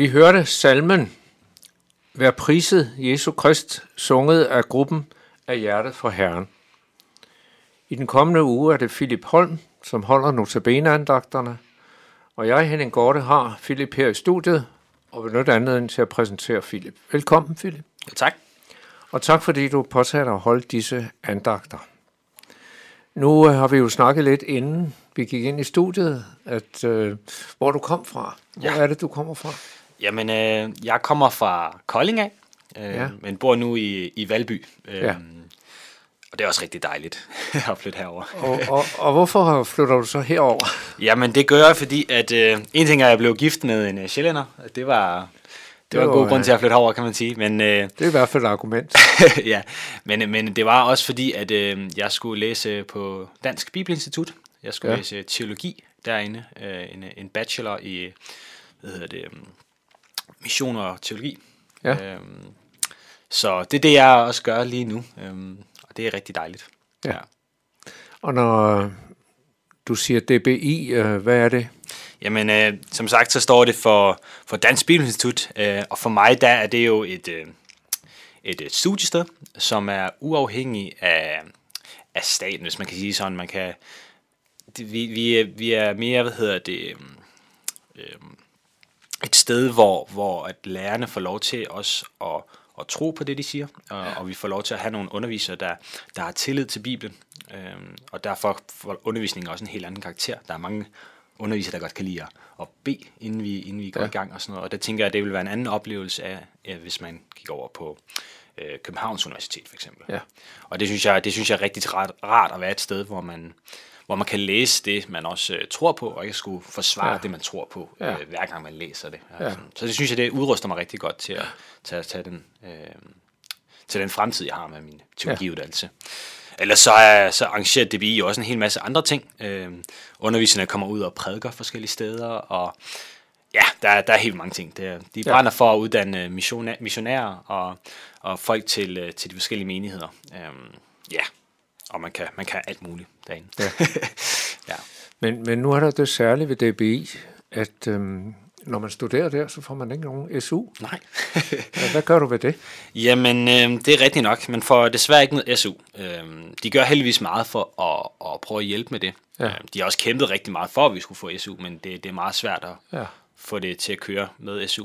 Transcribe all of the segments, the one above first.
Vi hørte salmen Vær priset Jesu Krist, sunget af gruppen af hjertet for Herren. I den kommende uge er det Philip Holm, som holder notabeneandagterne, og jeg, Henning Gorte, har Philip her i studiet, og vil nødt anledning til at præsentere Philip. Velkommen, Philip. Ja, tak. Og tak fordi du påtager dig at holde disse andagter. Nu øh, har vi jo snakket lidt inden vi gik ind i studiet, at øh, hvor du kom fra. Hvor Ja. er det, du kommer fra? Jamen, øh, jeg kommer fra Kolding af, øh, Ja. men bor nu i, i Valby. Øh, Ja. Og det er også rigtig dejligt at flytte herover. Og, og, og hvorfor flytter du så herover? Jamen, det gør jeg, fordi at øh, en ting er, at jeg blev gift med en uh, sjællænder. Det var, det var en god grund øh, til at flytte herover, kan man sige. Men, øh, Det er i hvert fald et argument. ja, men, men det var også fordi, at øh, jeg skulle læse på Dansk Bibelinstitut. Jeg skulle Ja. læse teologi derinde. Øh, en, en bachelor i, hvad hedder det, øh, mission og teologi. Ja. Øhm, så det er det, jeg også gør lige nu. Øhm, og det er rigtig dejligt. Ja. Og når du siger DBI, øh, hvad er det? Jamen, øh, som sagt, så står det for, for Dansk Bibelinstitut, øh, og for mig, der er det jo et, øh, et, et studiested, som er uafhængig af, af staten, hvis man kan sige sådan. Man kan, vi, vi, vi er mere, hvad hedder det, øh, sted, hvor, hvor at lærerne får lov til også at, at tro på det, de siger, og, og vi får lov til at have nogle undervisere, der, der har tillid til Bibelen, øhm, og derfor får undervisningen også en helt anden karakter. Der er mange undervisere, der godt kan lide at, bede, inden vi, inden vi går ja. i gang og sådan noget, og der tænker jeg, at det vil være en anden oplevelse af, ja, hvis man gik over på øh, Københavns Universitet for eksempel. Ja. Og det synes jeg, det synes jeg er rigtig rart, rart at være et sted, hvor man, hvor man kan læse det, man også øh, tror på, og ikke skulle forsvare Ja. ja. det, man tror på, Ja. øh, hver gang man læser det. Ja. Ja. Så det synes jeg, det udruster mig rigtig godt til at tage, tage den, øh, til den fremtid, jeg har med min teologiuddannelse. ellers så, er, så arrangerer DBI jo også en hel masse andre ting. Øh, underviserne kommer ud og prædiker forskellige steder, og ja, der, er- der er helt mange ting. Det er, de Ja. brænder for at uddanne missionæ- missionærer og, og folk til, øh, til de forskellige menigheder. Øhm, ja, og man kan, man kan alt muligt derinde. Ja. ja. Men, men nu er der det særlige ved DBI, at øhm, når man studerer der, så får man ikke nogen SU. Nej. Hvad gør du ved det? Jamen, øh, det er rigtigt nok. Man får desværre ikke noget SU. Øh, de gør heldigvis meget for at, at prøve at hjælpe med det. Ja. Øh, de har også kæmpet rigtig meget for, at vi skulle få SU, men det, det er meget svært at Ja. få det til at køre med SU.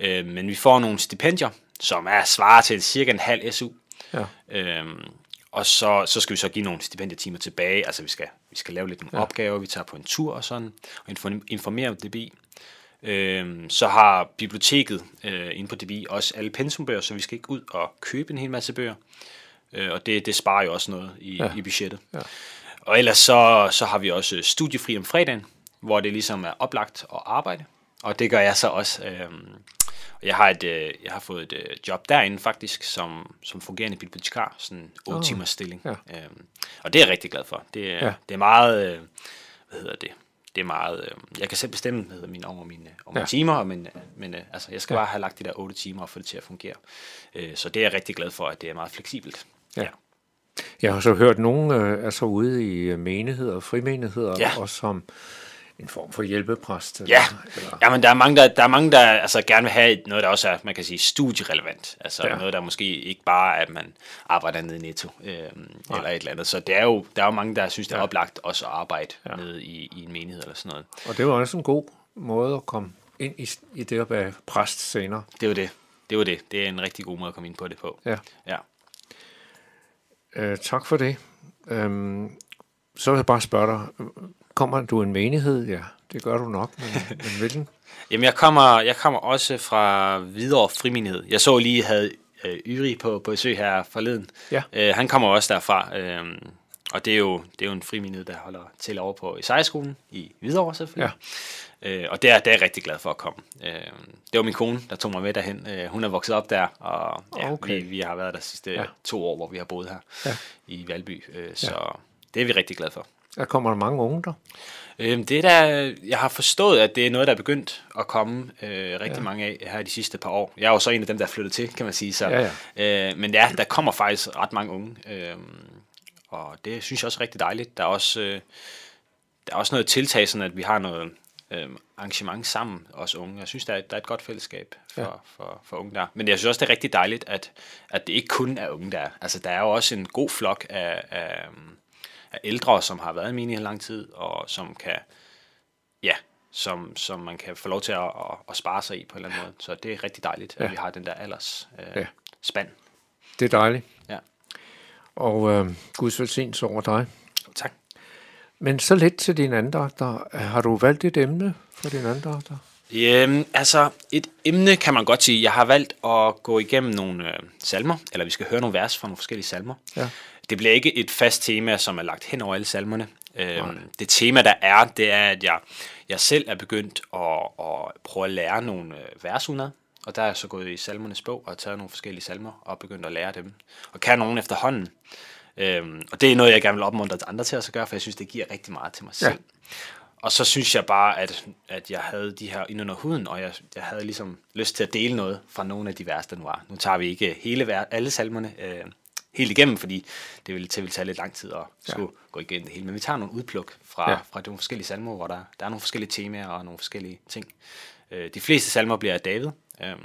Øh, men vi får nogle stipendier, som er svaret til cirka en halv SU. Ja. Øhm, og så, så skal vi så give nogle stipendietimer tilbage. Altså vi skal, vi skal lave lidt nogle ja. opgaver, vi tager på en tur og sådan, og inform- informere om DBI. Øhm, så har biblioteket øh, inde på DBI også alle pensumbøger, så vi skal ikke ud og købe en hel masse bøger. Øh, og det, det sparer jo også noget i, ja. i budgettet. Ja. Og ellers så, så har vi også studiefri om fredagen, hvor det ligesom er oplagt at arbejde. Og det gør jeg så også. Og jeg har, et, øh, jeg har fået et øh, job derinde faktisk, som, som fungerende bibliotekar, sådan en 8 Ah, timers stilling. ja. Øhm, og det er jeg rigtig glad for. Det, er, Ja. det er meget, øh, hvad hedder det, det er meget, øh, jeg kan selv bestemme hedder, mine, over mine, over mine Ja. timer, men, øh, men øh, altså, jeg skal Ja. bare have lagt de der 8 timer og få det til at fungere. Øh, så det er jeg rigtig glad for, at det er meget fleksibelt. Ja. Jeg har så hørt, nogen øh, er så ude i øh, menigheder, frimenigheder, Ja. og som en form for hjælpepræst. eller- Ja, Eller, ja men der er mange, der, der, er mange, der altså, gerne vil have et- noget, der også er, man kan sige, studierelevant. Altså Ja. ja. noget, der måske ikke bare er, at man arbejder nede i Netto, øh, eller et eller andet. Så det er jo, der er jo mange, der synes, det er Ja. oplagt også at arbejde Ja. ja. nede i, i en menighed eller sådan noget. og det var også en god måde at komme ind i, i det at være præst senere. Det er jo det. Det jo det. Det er en rigtig god måde at komme ind på det på. Ja. Ja. Øh, tak for det. Øhm, så vil jeg bare spørge dig, kommer du en menighed? Ja, det gør du nok, men, men hvilken? Jamen, jeg kommer, jeg kommer også fra Hvidovre Frimenighed. Jeg så lige, havde øh, Yri på, på besøg her forleden. Ja. Øh, han kommer også derfra. Øh, og det er, jo, det er jo en frimenighed, der holder til over på Isaiah-skolen i Hvidovre selvfølgelig. Ja. Øh, og det er, det er jeg rigtig glad for at komme. Øh, det var min kone, der tog mig med derhen. Øh, hun er vokset op der, og ja, Okay. vi, vi har været der de sidste Ja. ja. to år, hvor vi har boet her Ja. ja. i Valby. Øh, så det er vi rigtig glade for. Der kommer der mange unge der. Øhm, det er der, jeg har forstået, at det er noget, der er begyndt at komme øh, rigtig Ja. ja. mange af her de sidste par år. Jeg er jo så en af dem, der er flyttet til, kan man sige. Så, Ja, Øh, men ja, der kommer faktisk ret mange unge, øh, og det synes jeg også er rigtig dejligt. Der er også, øh, der er også noget tiltag, sådan at vi har noget øh, arrangement sammen, os unge. Jeg synes, der er, der er et godt fællesskab for, Ja. ja. for, for unge der. Men jeg synes også, det er rigtig dejligt, at, at det ikke kun er unge der. Altså, der er jo også en god flok af, af ældre, som har været i menigheden lang tid, og som kan, ja, som, som man kan få lov til at, at, at spare sig i på en eller anden måde. Så det er rigtig dejligt, Ja. at vi har den der alders øh, Ja. spand. Det er dejligt. Ja. Og øh, Guds velsignelse over dig. Tak. Men så lidt til dine andagter. Har du valgt et emne for dine andagter? Øhm, altså, et emne kan man godt sige. Jeg har valgt at gå igennem nogle øh, salmer, eller vi skal høre nogle vers fra nogle forskellige salmer. Ja. Det bliver ikke et fast tema, som er lagt hen over alle salmerne. Øhm, det tema, der er, det er, at jeg, jeg selv er begyndt at, at prøve at lære nogle øh, vers udenad. Og der er jeg så gået i salmernes bog og taget nogle forskellige salmer og begyndt at lære dem. Og kan nogen efterhånden. Øhm, og det er noget, jeg gerne vil opmuntre andre til at gøre, for jeg synes, det giver rigtig meget til mig Ja. selv. Og så synes jeg bare, at, at jeg havde de her ind under huden, og jeg, jeg havde ligesom lyst til at dele noget fra nogle af de vers, der nu var. Nu tager vi ikke hele, alle salmerne øh, helt igennem, fordi det ville, det ville tage lidt lang tid at skulle ja. gå igennem det hele. Men vi tager nogle udpluk fra, Ja. fra nogle forskellige salmer, hvor der, der er nogle forskellige temaer og nogle forskellige ting. Øh, de fleste salmer bliver af David, øh,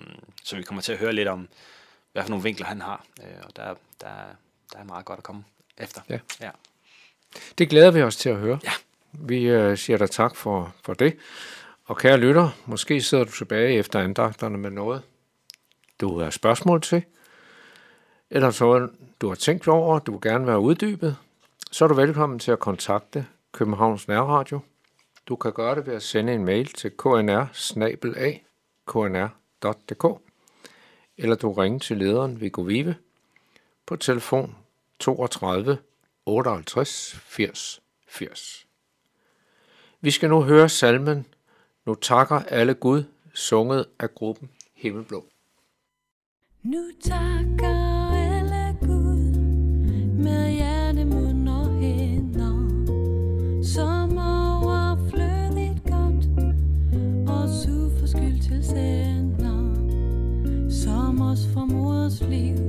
så vi kommer til at høre lidt om, hvad for nogle vinkler han har. Øh, og der, der, der er meget godt at komme efter. Ja. ja. Det glæder vi os til at høre. Ja. Vi øh, siger dig tak for, for det. Og kære lytter, måske sidder du tilbage efter andagterne med noget, du har spørgsmål til, eller så du har tænkt over, du vil gerne være uddybet, så er du velkommen til at kontakte Københavns Nærradio. Du kan gøre det ved at sende en mail til knr knr.dk eller du ringer til lederen Viggo Vive på telefon 32 58 80 80. Vi skal nu høre salmen Nu takker alle Gud, sunget af gruppen Himmelblå. Nu takker please.